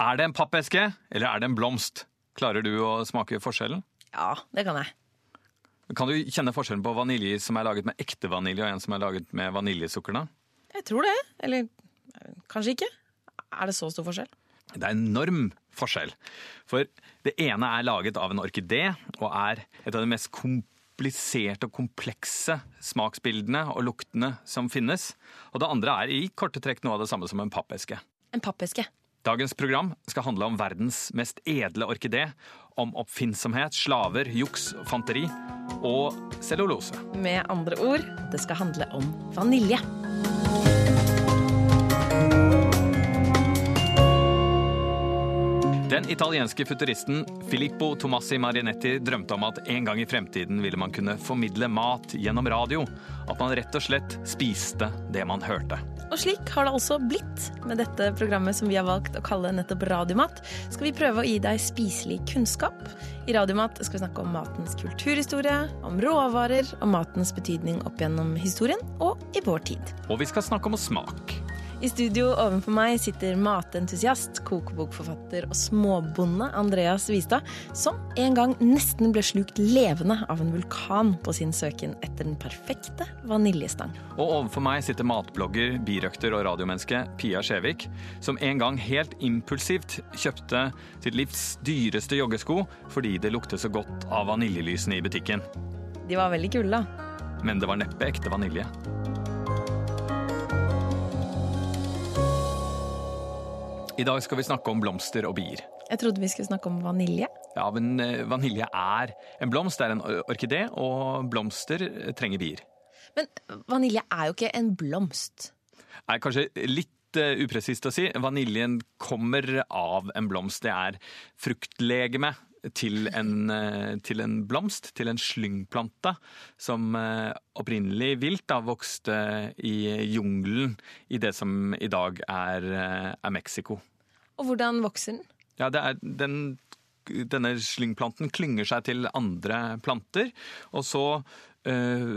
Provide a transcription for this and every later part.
Er det en pappeske, eller er det en blomst? Klarer du å smake forskjellen? Ja, det kan jeg. Kan du kjenne forskjellen på vanilje som er laget med ekte vanilje, og en som er laget med vaniljesukker? da? Jeg tror det. Eller kanskje ikke. Er det så stor forskjell? Det er enorm forskjell. For det ene er laget av en orkidé, og er et av de mest kompliserte og komplekse smaksbildene og luktene som finnes. Og det andre er i korte trekk noe av det samme som en pappeske. En pappeske. Dagens program skal handle om verdens mest edle orkidé, om oppfinnsomhet, slaver, juks, fanteri og cellulose. Med andre ord, det skal handle om vanilje. Den italienske futuristen Filippo Tomassi Marinetti drømte om at en gang i fremtiden ville man kunne formidle mat gjennom radio. At man rett og slett spiste det man hørte. Og slik har det altså blitt. Med dette programmet som vi har valgt å kalle nettopp Radiomat, skal vi prøve å gi deg spiselig kunnskap. I Radiomat skal vi snakke om matens kulturhistorie, om råvarer, om matens betydning opp gjennom historien og i vår tid. Og vi skal snakke om smak. I studio ovenfor meg sitter matentusiast, kokebokforfatter og småbonde Andreas Vistad, som en gang nesten ble slukt levende av en vulkan på sin søken etter den perfekte vaniljestang. Og overfor meg sitter matblogger, birøkter og radiomenneske Pia Skjevik, som en gang helt impulsivt kjøpte sitt livs dyreste joggesko fordi det luktet så godt av vaniljelysene i butikken. De var veldig kule, da. Men det var neppe ekte vanilje. I dag skal vi snakke om blomster og bier. Jeg trodde vi skulle snakke om vanilje. Ja, men eh, vanilje er en blomst, det er en orkidé, og blomster trenger bier. Men vanilje er jo ikke en blomst. er kanskje litt uh, upresist å si. Vaniljen kommer av en blomst. Det er fruktlegeme til en, til en blomst, til en slyngplante, som opprinnelig vilt da vokste i jungelen i det som i dag er, er Mexico. Og hvordan vokser den? Ja, er den denne slyngplanten klynger seg til andre planter, og så øh,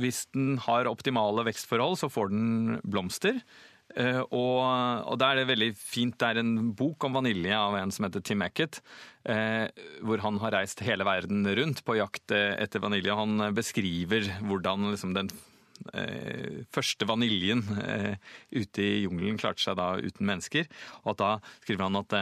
hvis den har optimale vekstforhold, så får den blomster. Uh, og, og da er det veldig fint. Det er en bok om vanilje av en som heter Tim Eckett. Uh, hvor han har reist hele verden rundt på jakt etter vanilje. Han beskriver hvordan liksom, den første vaniljen ute i jungelen klarte seg da uten mennesker. Og at da skriver han at,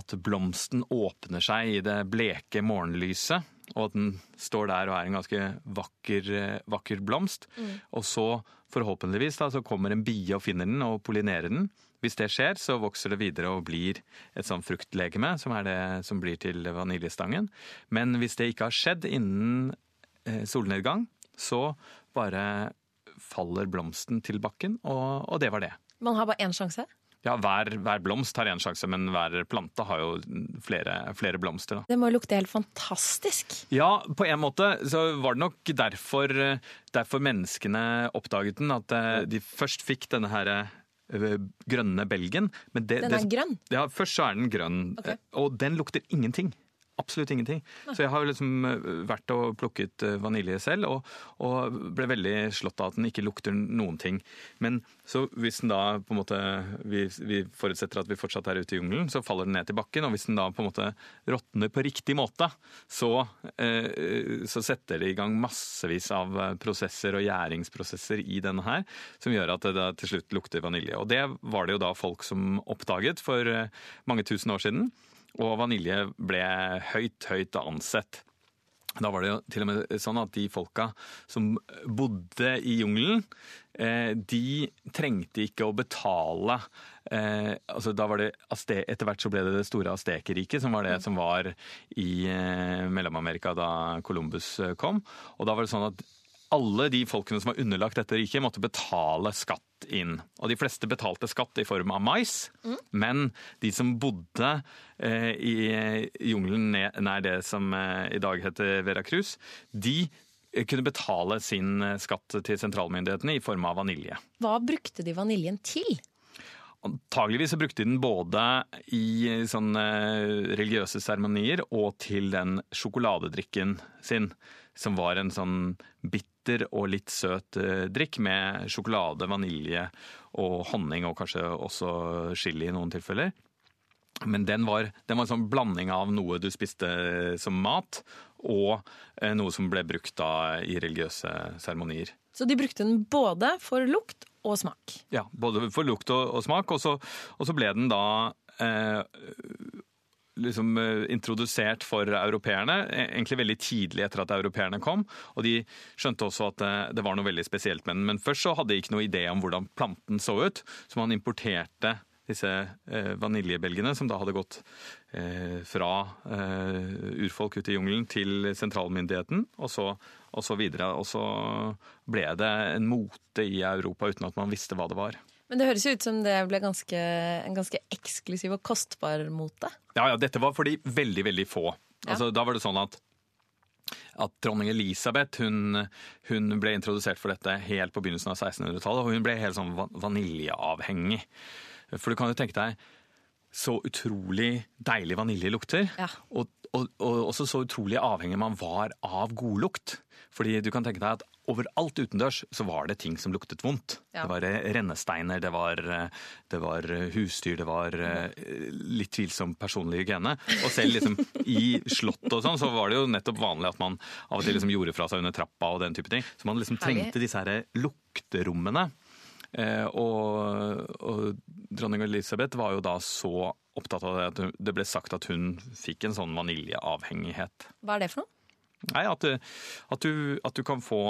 at blomsten åpner seg i det bleke morgenlyset. Og at den står der og er en ganske vakker, vakker blomst. Mm. Og så forhåpentligvis da, så kommer en bie og finner den og pollinerer den. Hvis det skjer, så vokser det videre og blir et sånn fruktlegeme, som er det som blir til vaniljestangen. Men hvis det ikke har skjedd innen eh, solnedgang, så bare faller blomsten til bakken, og, og det var det. Man har bare én sjanse? Ja, hver, hver blomst har én sjanse, men hver plante har jo flere, flere blomster. Da. Det må jo lukte helt fantastisk. Ja, på en måte så var det nok derfor, derfor menneskene oppdaget den. At eh, de først fikk denne her eh, grønne belgen. Det, den er det, grønn? Ja, først så er den grønn. Okay. Og den lukter ingenting. Absolutt ingenting. Så jeg har liksom vært og plukket vanilje selv, og, og, ble veldig slått av at den ikke lukter noen ting. Men så hvis den da på en måte vi, vi, forutsetter at vi fortsatt er ute i jungelen, så faller den ned til bakken. Og hvis den da på en måte råtner på riktig måte, så, eh, så setter det i gang massevis av prosesser og gjæringsprosesser i denne her, som gjør at det da til slutt lukter vanilje. Og det var det jo da folk som oppdaget for mange tusen år siden. Og vanilje ble høyt, høyt ansett. Da var det jo til og med sånn at de folka som bodde i jungelen, eh, de trengte ikke å betale eh, altså da var det, Etter hvert så ble det det store Astekerriket, som var det som var i eh, Mellom-Amerika da Columbus kom. Og da var det sånn at alle de folkene som var underlagt dette riket, måtte betale skatt inn. Og de fleste betalte skatt i form av mais, mm. men de som bodde eh, i jungelen nær det som eh, i dag heter Veracruz, de eh, kunne betale sin eh, skatt til sentralmyndighetene i form av vanilje. Hva brukte de vaniljen til? Antageligvis så brukte de den både i sånne religiøse seremonier og til den sjokoladedrikken sin, som var en sånn bitter og litt søt eh, drikk med sjokolade, vanilje og honning, og kanskje også chili i noen tilfeller. Men den var, den var en sånn blanding av noe du spiste som mat, og eh, noe som ble brukt da i religiøse seremonier. Så de brukte den både for lukt og smak? Ja, både for lukt og, og smak. Og så, og så, ble den da eh, liksom eh, introdusert for europeerne, e, egentlig veldig tidlig etter at europeerne kom. Og de skjønte også at det, det var noe veldig spesielt med den. Men først så hadde de ikke noe idé om hvordan planten så ut, så man importerte disse eh, vaniljebelgene som da hadde gått eh, fra eh, urfolk ute i jungelen til sentralmyndigheten, og så, og så videre. Og så ble det en mote i Europa uten at man visste hva det var. Men det høres jo ut som det ble ganske, en ganske eksklusiv og kostbar mote? Ja, ja, dette var for de veldig, veldig få. Altså, Da var det sånn at at dronning Elisabeth hun, hun, ble introdusert for dette helt på begynnelsen av 1600-tallet. Og hun ble helt sånn vaniljeavhengig. For du kan jo tenke deg så utrolig deilig vanilje lukter. Ja. Og, og, og, også så utrolig avhengig man var av godlukt. Fordi du kan tenke deg at overalt utendørs så var det ting som luktet vondt. Ja. Det var eh, rennesteiner, det var, eh, det var, eh, husdyr, det var litt tvilsom personlig hygiene. Og selv liksom i slott og sånn, så var det jo nettopp vanlig at man av og til liksom gjorde fra seg under trappa og den type ting. Så man liksom trengte disse her lukterommene. Eh, og, og, dronning Elisabeth var jo da så opptatt av det at det ble sagt at hun fikk en sånn vaniljeavhengighet. Hva er det for noe? Nei, at, at, du, at du, kan få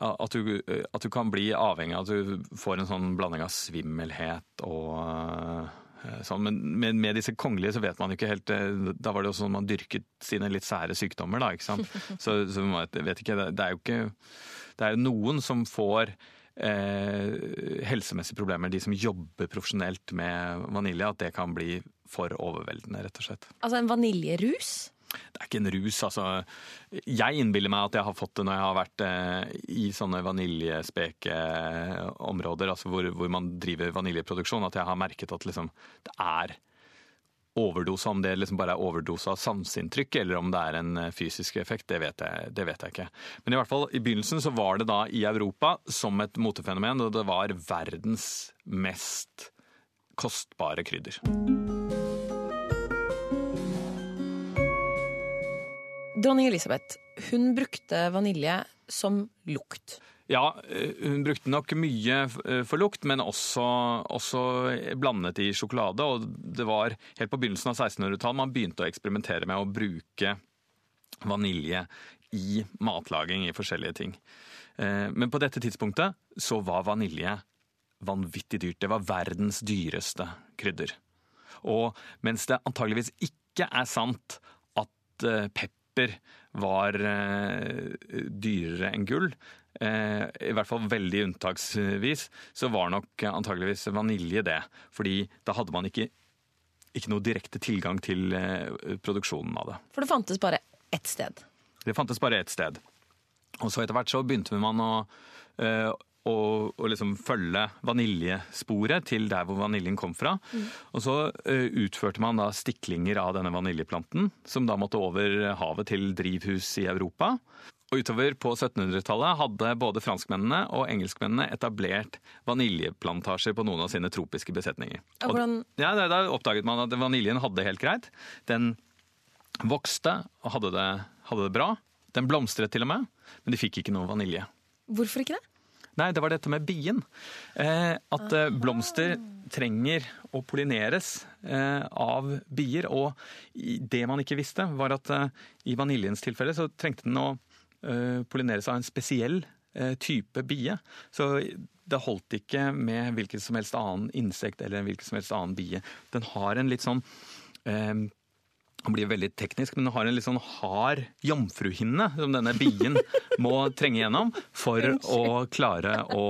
at du, at du, kan bli avhengig av at du får en sånn blanding av svimmelhet og eh, sånn. Men med, med, disse kongelige så vet man ikke helt eh, Da var det jo sånn man dyrket sine litt sære sykdommer, da. ikke sant? Så, så vet ikke, det er jo ikke Det er jo noen som får eh, helsemessige problemer, de som jobber profesjonelt med vanilje, at det kan bli for overveldende, rett og slett. Altså en vaniljerus? Det er ikke en rus, altså. Jeg innbiller meg at jeg har fått det når jeg har vært eh, i sånne vaniljespekeområder, altså hvor, hvor, man driver vaniljeproduksjon, at jeg har merket at liksom, det er overdose, om det liksom bare er overdose av sanseinntrykk eller om det er en eh, fysisk effekt, det vet, jeg, det vet, jeg, ikke. Men i hvert fall i begynnelsen så var det da i Europa som et motefenomen, og det var verdens mest kostbare krydder. Dronning Elisabeth hun brukte vanilje som lukt. Ja, eh, hun brukte nok mye eh, for lukt, men også, også, blandet i sjokolade. Og det var helt på begynnelsen av 1600-tallet man begynte å eksperimentere med å bruke vanilje i matlaging i forskjellige ting. Eh, men på dette tidspunktet så var vanilje vanvittig dyrt. Det var verdens dyreste krydder. Og mens det antageligvis ikke er sant at pepper var dyrere enn gull, i hvert fall veldig unntaksvis, så var nok antageligvis vanilje det. Fordi da hadde man ikke, ikke noe direkte tilgang til eh, produksjonen av det. For det fantes bare ett sted? Det fantes bare ett sted. Og så etter hvert så begynte man å, eh, å, å liksom følge vaniljesporet til der hvor vaniljen kom fra. Mm. Og så utførte man da stiklinger av denne vaniljeplanten, som da måtte over havet til drivhus i Europa. Og utover på 1700-tallet hadde både franskmennene og engelskmennene etablert vaniljeplantasjer på noen av sine tropiske besetninger. Og hvordan... ja, Da oppdaget man at vaniljen hadde det helt greit. Den vokste og hadde det, hadde det bra. Den blomstret til og med, men de fikk ikke noe vanilje. Hvorfor ikke det? Nei, det var dette med bien. Eh, at eh, blomster trenger å pollineres eh, av bier. Og det man ikke visste, var at eh, i vaniljens tilfelle så trengte den å pollineres av en spesiell eh, type bie. Så det holdt ikke med hvilken som helst annen insekt eller hvilken som helst annen bie. Den har en litt sånn eh, han blir veldig teknisk, men den har en litt sånn hard jomfruhinne som denne bien må trenge gjennom for å klare å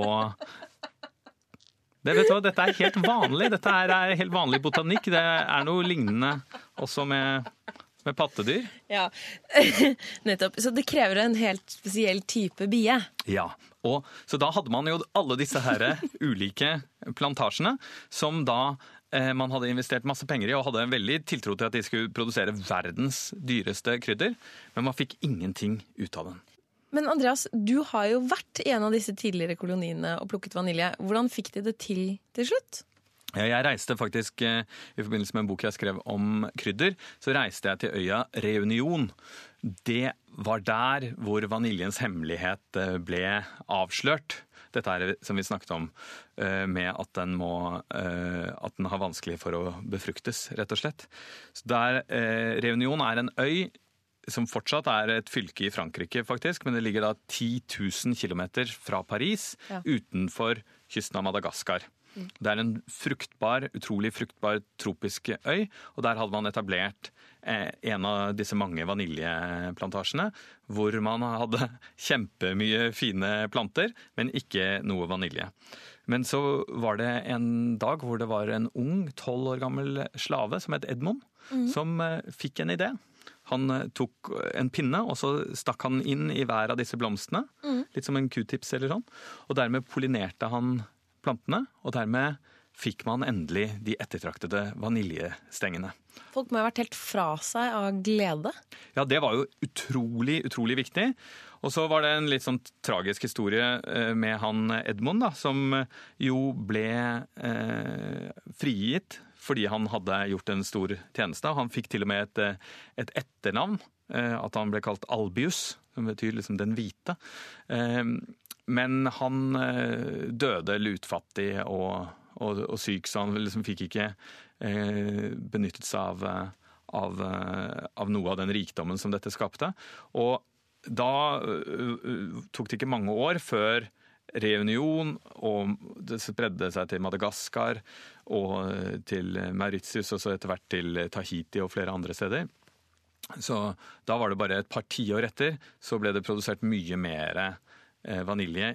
det, vet du hva, Dette er helt vanlig. Dette er helt vanlig botanikk. Det er noe lignende også med med pattedyr? Ja, nettopp. Så det krever en helt spesiell type bie? Ja. Og, så da hadde man jo alle disse her ulike plantasjene, som da eh, man hadde investert masse penger i og hadde en veldig tiltro til at de skulle produsere verdens dyreste krydder, men man fikk ingenting ut av den. Men Andreas, du har jo vært i en av disse tidligere koloniene og plukket vanilje. Hvordan fikk de det til til slutt? Jeg reiste faktisk, I forbindelse med en bok jeg skrev om krydder, så reiste jeg til øya Reunion. Det var der hvor vaniljens hemmelighet ble avslørt. Dette er som vi snakket om, med at den, må, at den har vanskelig for å befruktes, rett og slett. Så der, Reunion er en øy som fortsatt er et fylke i Frankrike, faktisk, men det ligger da 10 000 km fra Paris, ja. utenfor kysten av Madagaskar. Det er en fruktbar, utrolig fruktbar tropisk øy, og der hadde man etablert eh, en av disse mange vaniljeplantasjene, hvor man hadde kjempemye fine planter, men ikke noe vanilje. Men så var det en dag hvor det var en ung, tolv år gammel slave som het Edmund, mm. som eh, fikk en idé. Han eh, tok en pinne og så stakk han inn i hver av disse blomstene. Mm. Litt som en q-tips eller sånn. Og dermed pollinerte han plantene. Og dermed fikk man endelig de ettertraktede vaniljestengene. Folk må ha vært helt fra seg av glede? Ja, det var jo utrolig, utrolig viktig. Og så var det en litt sånn tragisk historie eh, med han Edmund, da, som jo ble eh, frigitt fordi han hadde gjort en stor tjeneste. Han fikk til og med et, et etternavn, eh, at han ble kalt Albius, som betyr liksom den hvite. Eh, men han eh, døde lutfattig og, og, og syk, så han liksom fikk ikke benyttet seg av, av, av noe av den rikdommen som dette skapte. Og da tok det ikke mange år før reunion, og det spredde seg til Madagaskar og til Mauritius, og så etter hvert til Tahiti og flere andre steder. Så da var det bare et par tiår etter så ble det produsert mye mer eh, vanilje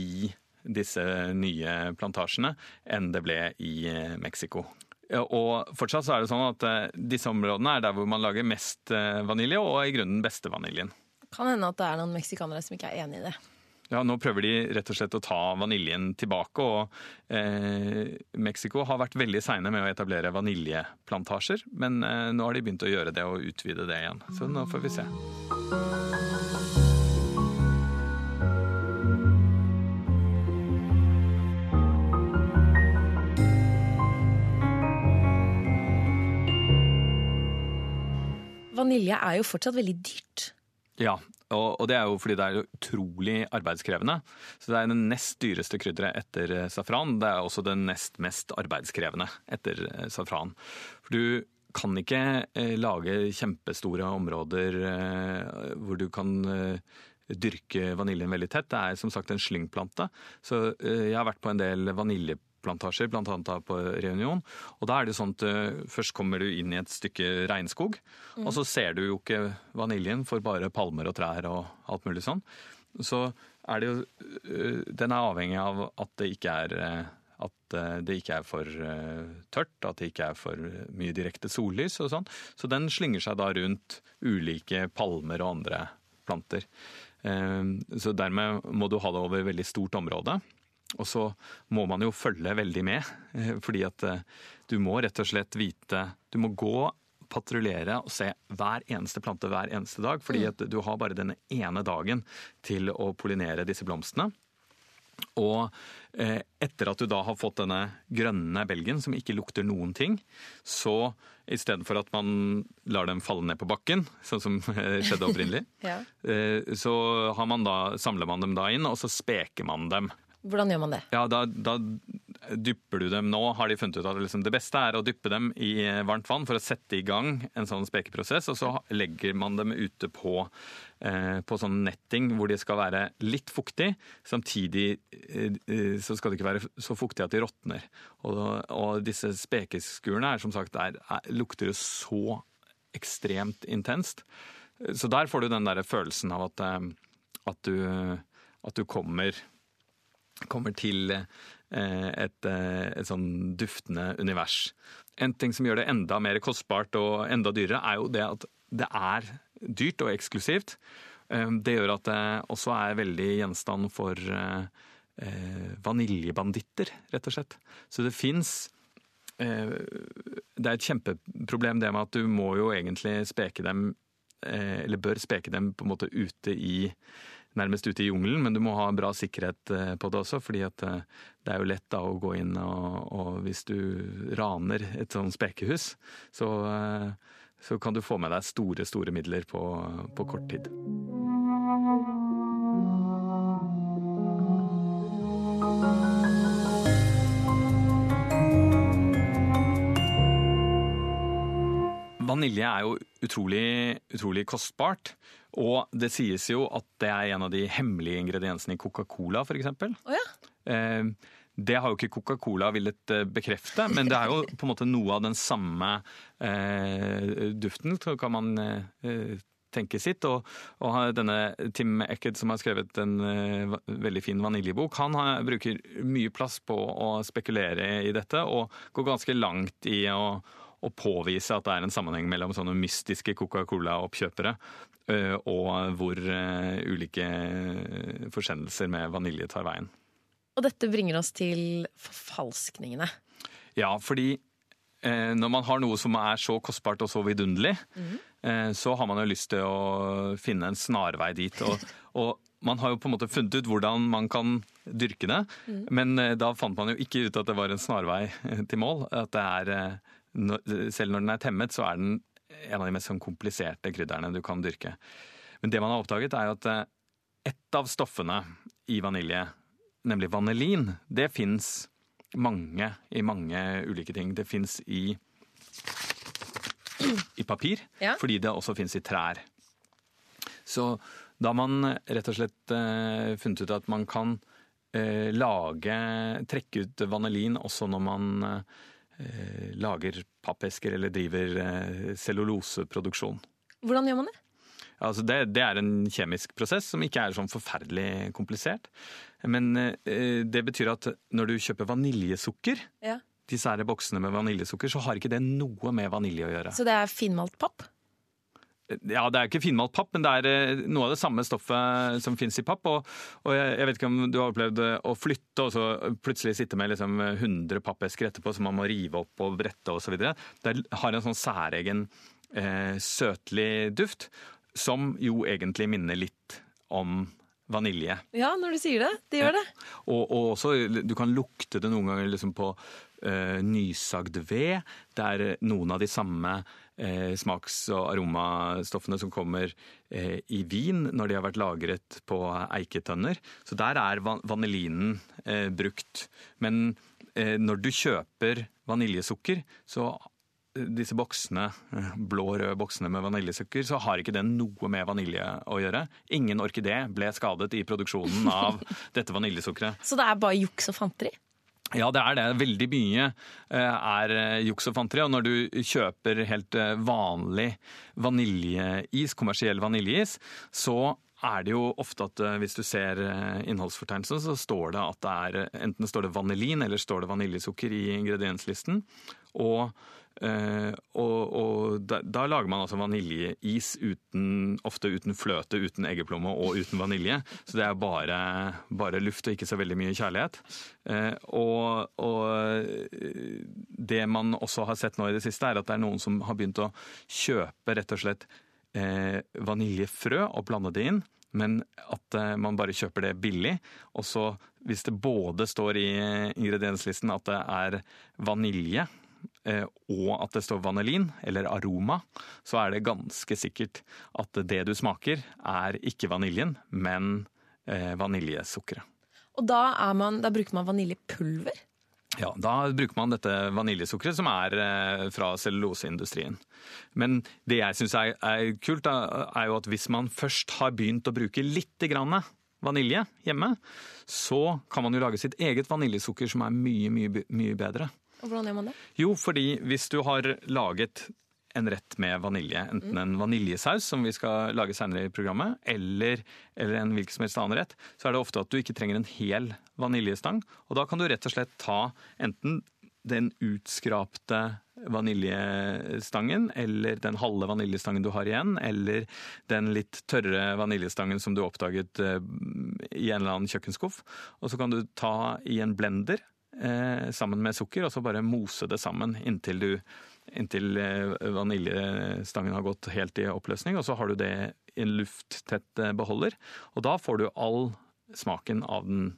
i disse nye plantasjene enn det ble i eh, Mexico. Og fortsatt så er det sånn at eh, disse områdene er der hvor man lager mest vanilje, og i grunnen beste vaniljen. Kan hende at det er noen meksikanere som ikke er enig i det. Ja, Nå prøver de rett og slett å ta vaniljen tilbake. og eh, Mexico har vært veldig seine med å etablere vaniljeplantasjer. Men eh, nå har de begynt å gjøre det og utvide det igjen. Så nå får vi se. Vanilje er jo fortsatt veldig dyrt. Ja, og, det er jo fordi det er utrolig arbeidskrevende. Så det er det nest dyreste krydderet etter eh, safran. Det er også det nest mest arbeidskrevende etter eh, safran. For du kan ikke eh, lage kjempestore områder hvor du kan dyrke vaniljen veldig tett. Det er som sagt en slyngplante. Så jeg har vært på en del vaniljeplante plantasjer, bl.a. på Reunion. Og da er det sånn at uh, først kommer du inn i et stykke regnskog, mm. og så ser du jo ikke vaniljen for bare palmer og trær og alt mulig sånn. Så er det jo uh, Den er avhengig av at det ikke er uh, at det ikke er for tørt, at det ikke er for mye direkte sollys og sånn. Så den slynger seg da rundt ulike palmer og andre planter. Så dermed må du ha det over veldig stort område. Og så må man jo følge veldig med, eh, fordi at eh, du må rett og slett vite Du må gå, patruljere og se hver eneste plante hver eneste dag, fordi mm. at du har bare denne ene dagen til å pollinere disse blomstene. Og eh, etter at du da har fått denne grønne belgen som ikke lukter noen ting, så istedenfor at man lar dem falle ned på bakken, sånn som skjedde opprinnelig, ja. så man da, samler man dem da inn, og så speker man dem. Hvordan gjør man det? Ja, da, da dypper du dem nå, har de funnet ut at liksom det beste er å dyppe dem i varmt vann for å sette i gang en sånn spekeprosess. Og så legger man dem ute på, eh, på sånn netting hvor de skal være litt fuktig. Samtidig eh, så skal de ikke være så fuktige at de råtner. Og, og, disse spekeskurene er som sagt, der er, lukter jo så ekstremt intenst. Så der får du den der følelsen av at, eh, at, du, at du kommer kommer til eh, et, eh, et sånn duftende univers. En ting som gjør det enda mer kostbart og enda dyrere, er jo det at det er dyrt og eksklusivt. Eh, det gjør at det også er veldig gjenstand for vaniljebanditter, rett og slett. Så det fins Det er et kjempeproblem det med at du må jo egentlig speke dem Eller bør speke dem på en måte ute i nærmest ute i jungelen, men du må ha bra sikkerhet eh, på det også. fordi at eh, det er jo lett da å gå inn og, og hvis du raner et sånn spekehus, så, så, kan du få med deg store, store midler på, på kort tid. Vanilje er jo utrolig, utrolig kostbart. Og det sies jo at det er en av de hemmelige ingrediensene i Coca-Cola, f.eks. Oh, ja. Eh, det har jo ikke Coca-Cola villet eh, bekrefte, men det er jo på en måte noe av den samme eh, duften, så kan man eh, tenke sitt. Og, og, denne Tim Eckett, som har skrevet en uh, veldig fin vaniljebok, han har, bruker mye plass på å spekulere i dette, og går ganske langt i å, å påvise at det er en sammenheng mellom sånne mystiske Coca-Cola-oppkjøpere og hvor eh, ulike forsendelser med vanilje tar veien. Og dette bringer oss til forfalskningene. Ja, fordi eh, når man har noe som er så kostbart og så vidunderlig, mm. så har man jo lyst til å finne en snarvei dit. Og, og, man har jo på en måte funnet ut hvordan man kan dyrke det, mm. men da fant man jo ikke ut at det var en snarvei til mål. At det er selv når den er temmet, så er den en av de mest sånn kompliserte krydderne du kan dyrke. Men det man har oppdaget, er at eh, ett av stoffene i vanilje, nemlig vanilin, det fins mange i mange ulike ting. Det fins i, i papir, ja. fordi det også fins i trær. Så da har man rett og slett eh, funnet ut at man kan eh, lage Trekke ut vanilin også når man Eh, lager pappesker eller driver eh, celluloseproduksjon. Hvordan gjør man det? Altså det, det, er en kjemisk prosess som ikke er sånn forferdelig komplisert. Men eh, det betyr at når du kjøper vaniljesukker, ja. disse her boksene med vaniljesukker, så har ikke det noe med vanilje å gjøre. Så det er finmalt papp? Ja, det er ikke finmalt papp, men det er eh, noe av det samme stoffet som fins i papp. Og, og jeg, jeg, vet ikke om du har opplevd å flytte og så plutselig sitte med liksom 100 pappesker etterpå som man må rive opp og brette osv. Det har en sånn særegen eh, søtlig duft, som jo egentlig minner litt om vanilje. Ja, når du sier det. Det gjør det. Og, og, også, du kan lukte det noen ganger liksom på uh, nysagd ved. Det er noen av de samme eh, smaks- og aromastoffene som kommer eh, i vin når de har vært lagret på eiketønner. Så der er van vanilinen eh, brukt. Men eh, når du kjøper vaniljesukker, så eh, disse boksene, eh, blå-røde boksene med vaniljesukker, så har ikke den noe med vanilje å gjøre. Ingen orkidé ble skadet i produksjonen av dette vaniljesukkeret. Så det er bare juks og fanteri? Ja, det er det. Veldig mye eh, er eh, juks og fanteri. Og når du kjøper helt eh, vanlig vaniljeis, kommersiell vaniljeis, så er det jo ofte at hvis du ser innholdsfortegnelsen, så står det at det er enten står det vanilin eller står det vaniljesukker i ingredienslisten. Og og, og da, da, lager man altså vaniljeis uten, ofte uten fløte, uten eggeplomme og uten vanilje. Så det er bare, bare luft og ikke så veldig mye kjærlighet. Og, og, det man også har sett nå i det siste, er at det er noen som har begynt å kjøpe rett og slett vaniljefrø og blande det inn. Men at man bare kjøper det billig. Og så hvis det både står i ingredienslisten at det er vanilje Eh, og at det står vanilin, eller aroma, så er det ganske sikkert at det du smaker, er ikke vaniljen, men eh, vaniljesukkeret. Og da, man, da, bruker man vaniljepulver? Ja, da bruker man dette vaniljesukkeret som er eh, fra celluloseindustrien. Men det jeg syns er, er, kult, er jo at hvis man først har begynt å bruke litt grann vanilje hjemme, så kan man jo lage sitt eget vaniljesukker som er mye, mye, mye bedre. Og Hvordan gjør man det? Jo, fordi hvis du har laget en rett med vanilje, enten en vaniljesaus, som vi skal lage senere i programmet, eller, eller, en hvilken som helst annen rett, så er det ofte at du ikke trenger en hel vaniljestang. Og da kan du rett og slett ta enten den utskrapte vaniljestangen, eller den halve vaniljestangen du har igjen, eller den litt tørre vaniljestangen som du oppdaget eh, i en eller annen kjøkkenskuff. Og så kan du ta i en blender eh, sammen med sukker, og så bare mose det sammen inntil du inntil vaniljestangen har gått helt i oppløsning. Og så har du det i en lufttett beholder. Og da får du all smaken av den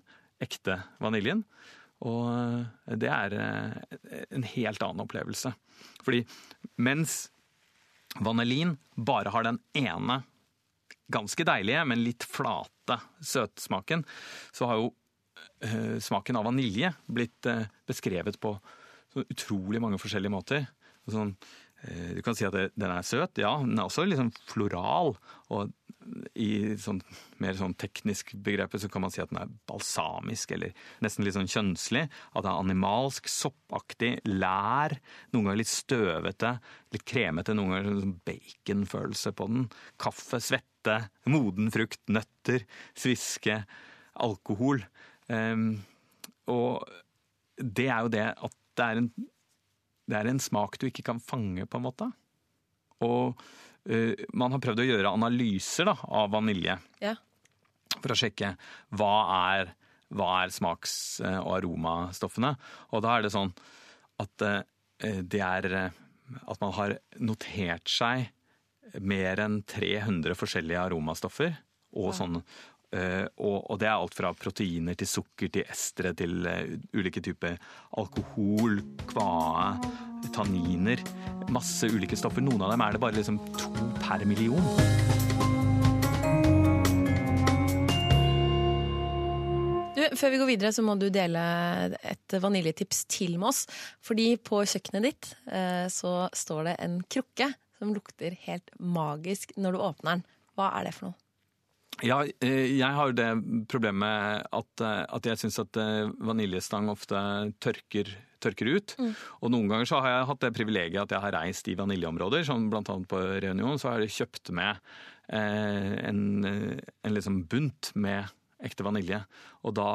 ekte vaniljen. Og det er en helt annen opplevelse. Fordi mens vanilin bare har den ene ganske deilige, men litt flate søtsmaken, så har jo eh, smaken av vanilje blitt eh, beskrevet på så utrolig mange forskjellige måter. Sånn, eh, du kan si at den er søt, ja. Den er også liksom floral. Og i sånn, mer sånn teknisk begrepet så kan man si at den er balsamisk, eller nesten litt sånn kjønnslig. At den er animalsk, soppaktig, lær, noen ganger litt støvete, litt kremete, noen ganger sånn baconfølelse på den. Kaffe, svette, moden frukt, nøtter, sviske, alkohol. Um, og det er jo det at det er, en, det er en smak du ikke kan fange, på en måte. Og man har prøvd å gjøre analyser da, av vanilje. Ja. For å sjekke hva er, hva er smaks- og aromastoffene. Og da er det sånn at uh, det er at man har notert seg mer enn 300 forskjellige aromastoffer. Og, sånn, uh, og, og, det er alt fra proteiner til sukker til estere til ulike typer alkohol, kvae tanniner, masse ulike stoffer. Noen av dem er det bare liksom to per million. Du, før vi går videre, så må du dele et vaniljetips til med oss. Fordi på kjøkkenet ditt eh, så står det en krukke som lukter helt magisk når du åpner den. Hva er det for noe? Ja, eh, jeg har det problemet at, eh, at jeg syns at vaniljestang ofte tørker tørker ut. Mm. Og noen ganger så har jeg hatt det privilegiet at jeg har reist i vaniljeområder, som bl.a. på Reunion, så har jeg kjøpt med eh, en, en liksom bunt med ekte vanilje. Og da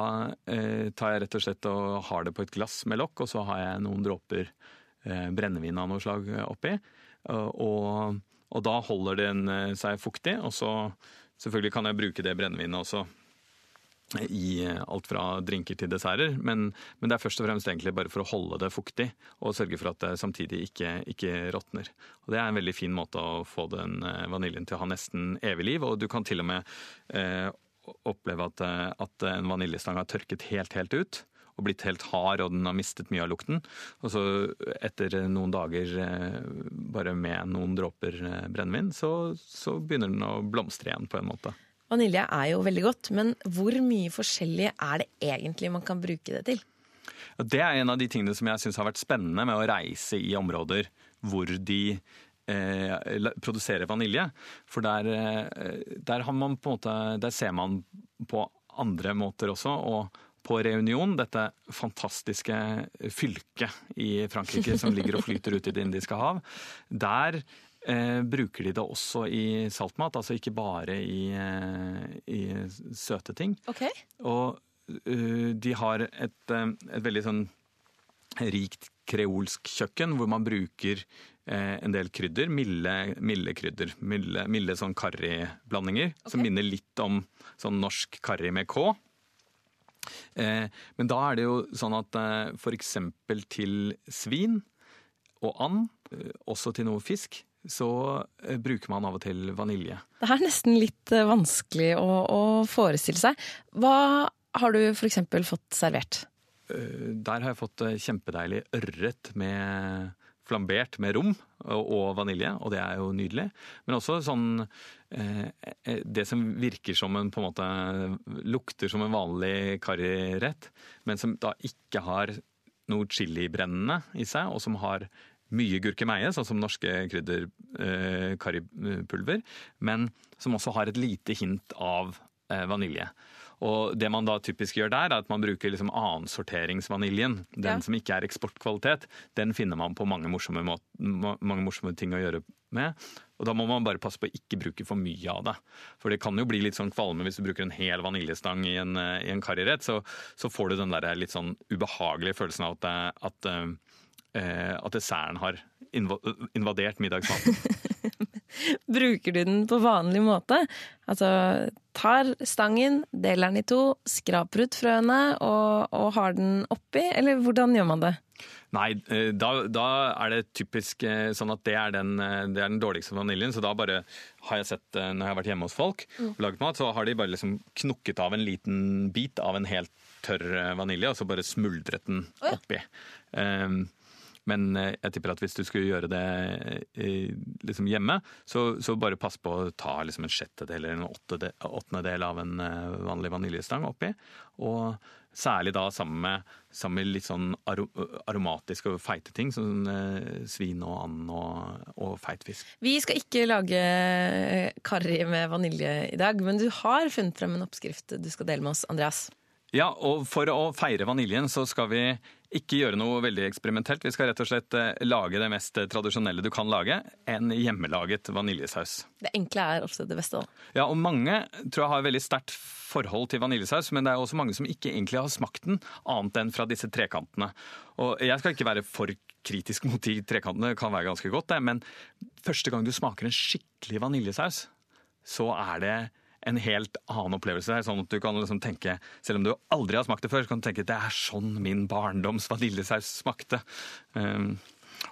eh, tar jeg rett og slett og har det på et glass med lokk, og så har jeg noen dråper eh, brennevin av noe slag oppi. Og, og da holder den eh, seg fuktig, og så selvfølgelig kan jeg bruke det brennevinet også i alt fra drinker til desserter. Men, men, det er først og fremst egentlig bare for å holde det fuktig og sørge for at det samtidig ikke, ikke råtner. Og Det er en veldig fin måte å få den eh, vaniljen til å ha nesten evig liv. Og du kan til og med eh, oppleve at, eh, at, en vaniljestang har tørket helt, helt ut. Og blitt helt hard, og den har mistet mye av lukten. Og så etter noen dager eh, bare med noen dråper eh, brennevin, så, så begynner den å blomstre igjen på en måte. Vanilje er jo veldig godt, men hvor mye forskjellig er det egentlig man kan bruke det til? Det er en av de tingene som jeg syns har vært spennende med å reise i områder hvor de eh, produserer vanilje. For der, eh, der, måte, der, ser man på andre måter også. og på Reunion, dette fantastiske fylket i Frankrike som ligger og flyter ut i Det indiske hav, der eh, bruker de det også i saltmat, altså ikke bare i, eh, i søte ting. Okay. Og uh, de har et, eh, et, veldig sånn rikt kreolsk kjøkken hvor man bruker eh, en del krydder. Milde, milde krydder. Milde, milde sånn karriblandinger okay. som minner litt om sånn norsk karri med K. Eh, men da er det jo sånn at eh, f.eks. til svin og and, også til noe fisk, så eh, bruker man av og til vanilje. Det er nesten litt eh, vanskelig å, å forestille seg. Hva har du f.eks. fått servert? Eh, der har jeg fått kjempedeilig ørret med flambert med rom og vanilje, og det er jo nydelig. Men også sånn Det som virker som en på en måte lukter som en vanlig karrirett, men som da ikke har noe chilibrennende i seg, og som har mye gurkemeie, sånn som norske krydder eh, karripulver, men som også har et lite hint av eh, vanilje. Og Det man da typisk gjør der, er at man bruker liksom annensorteringsvaniljen. Den ja. som ikke er eksportkvalitet, den finner man på mange morsomme, mange morsomme, ting å gjøre med. Og Da må man bare passe på å ikke bruke for mye av det. For det kan jo bli litt sånn kvalme hvis du bruker en hel vaniljestang i en, eh, i en karrirett. Så, så, får du den der litt sånn ubehagelige følelsen av at, at Eh, at desserten har invadert middagsmaten. Bruker du den på vanlig måte? Altså tar stangen, deler den i to, skraper ut frøene og, og har den oppi, eller hvordan gjør man det? Nei, eh, da, da, er det typisk eh, sånn at det er, den, eh, det er, den, dårligste vaniljen. Så da bare har jeg sett, når jeg har vært hjemme hos folk og laget mat, så har de bare liksom knukket av en liten bit av en helt tørr vanilje, og så bare smuldret den oppi. Oh, ja. um, men jeg tipper at hvis du skulle gjøre det liksom hjemme, så, så, bare pass på å ta liksom en sjettedel eller en åttendedel av en vanlig vaniljestang oppi. Og Særlig da sammen med, sammen med litt sånn aromatiske og feite ting, som eh, svin og and og, og feit fisk. Vi skal ikke lage karri med vanilje i dag, men du har funnet frem en oppskrift du skal dele med oss, Andreas. Ja, og for å feire vaniljen så skal vi ikke gjøre noe veldig eksperimentelt. Vi skal rett og slett eh, lage det mest tradisjonelle du kan lage. En hjemmelaget vaniljesaus. Det enkle er ofte det beste. Også. Ja, og mange tror jeg har veldig sterkt forhold til vaniljesaus, men det er også mange som ikke egentlig har smakt den, annet enn fra disse trekantene. Og jeg skal ikke være for kritisk mot de trekantene, det kan være ganske godt, det, men første gang du smaker en skikkelig vaniljesaus, så er det en helt annen opplevelse. Det er sånn at du kan liksom tenke, Selv om du aldri har smakt det før, så kan du tenke det er sånn min barndoms vaniljesaus smakte. Um,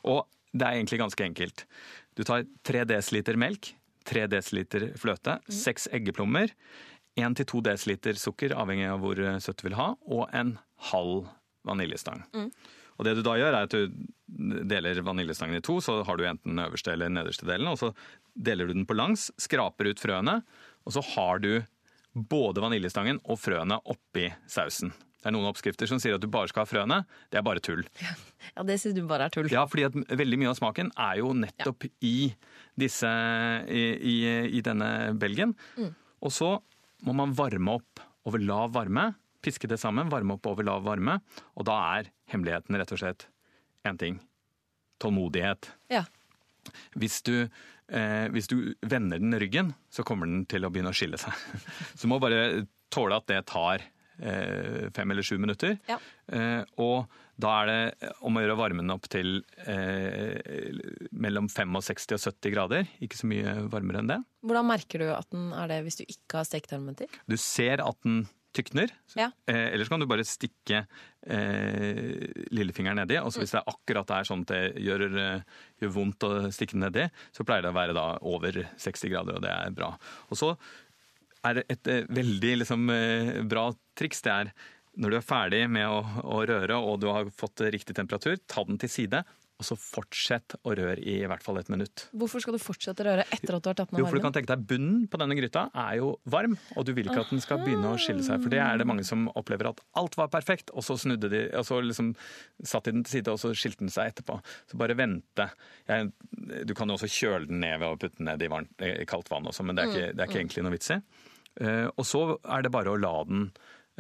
og det er egentlig ganske enkelt. Du tar 3 dl melk, 3 dl fløte, mm. 6 eggeplommer, 1-2 dl sukker, avhengig av hvor eh, søtt du vil ha, og en halv vaniljestang. Mm. Og det du da gjør, er at du deler vaniljestangen i to, så har du enten den øverste eller den nederste delen, og så deler du den på langs, skraper ut frøene, og så har du både vaniljestangen og frøene oppi sausen. Det er noen oppskrifter som sier at du bare skal ha frøene. Det er bare tull. Ja, det synes du bare er tull. Ja, fordi at veldig mye av smaken er jo nettopp ja. i, disse, i, i, i, denne belgen. Mm. Og så må man varme opp over lav varme. Piske det sammen, varme opp over lav varme. Og da er hemmeligheten rett og slett én ting. Tålmodighet. Ja. Hvis du eh, hvis du vender den ryggen, så kommer den til å begynne å skille seg. Så du må bare tåle at det tar eh, fem eller sju minutter. Ja. Eh, og da er det om å gjøre varmen opp til eh, mellom 65 og 70 grader. Ikke så mye varmere enn det. Hvordan merker du at den er det hvis du ikke har stekt armen til? Du ser at den tykner. Ja. Eh, ellers kan du bare stikke eh, lillefingeren nedi. Og hvis det er akkurat det er sånn at det gjør, eh, gjør, vondt å stikke den nedi, så pleier det å være da over 60 grader, og det er bra. Og så er det et eh, veldig liksom, eh, bra triks. Det er når du er ferdig med å, å, røre og du har fått riktig temperatur, ta den til side og så fortsett å røre i i hvert fall et minutt. Hvorfor skal du fortsette å røre etter at du har tatt den av varmen? Jo, for du kan tenke deg Bunnen på denne gryta er jo varm, og du vil ikke at den skal begynne å skille seg. For det er det mange som opplever at alt var perfekt, og så snudde de, og så liksom satte de den til side, og så skilte den seg etterpå. Så bare vente. Jeg, du kan jo også kjøle den ned ved å putte den ned i, varmt, i kaldt vann også, men det er ikke, det er ikke mm. egentlig noe vits i. Uh, og så er det bare å la den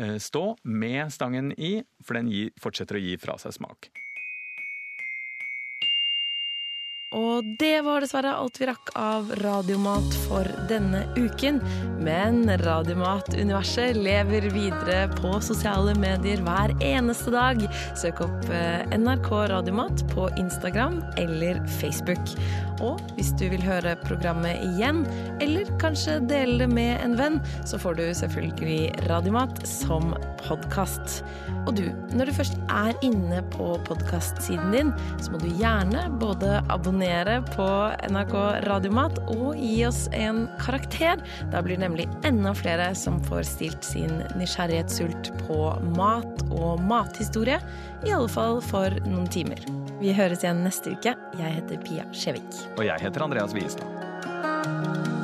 uh, stå med stangen i, for den gi, fortsetter å gi fra seg smak. Og det var dessverre alt vi rakk av Radiomat for denne uken. Men Radiomat-universet lever videre på sosiale medier hver eneste dag. Søk opp eh, NRK Radiomat på Instagram eller Facebook. Og hvis du vil høre programmet igjen, eller kanskje dele det med en venn, så får du selvfølgelig Radiomat som podkast. Og du, når du først er inne på podkastsiden din, så må du gjerne både abonnere på NRK Radiomat og gi oss en karakter. Da blir det nemlig enda flere som får stilt sin nysgjerrighetssult på mat og mathistorie. I alle fall for noen timer. Vi høres igjen neste uke. Jeg heter Pia Skjevik. Og jeg heter Andreas Wiestad.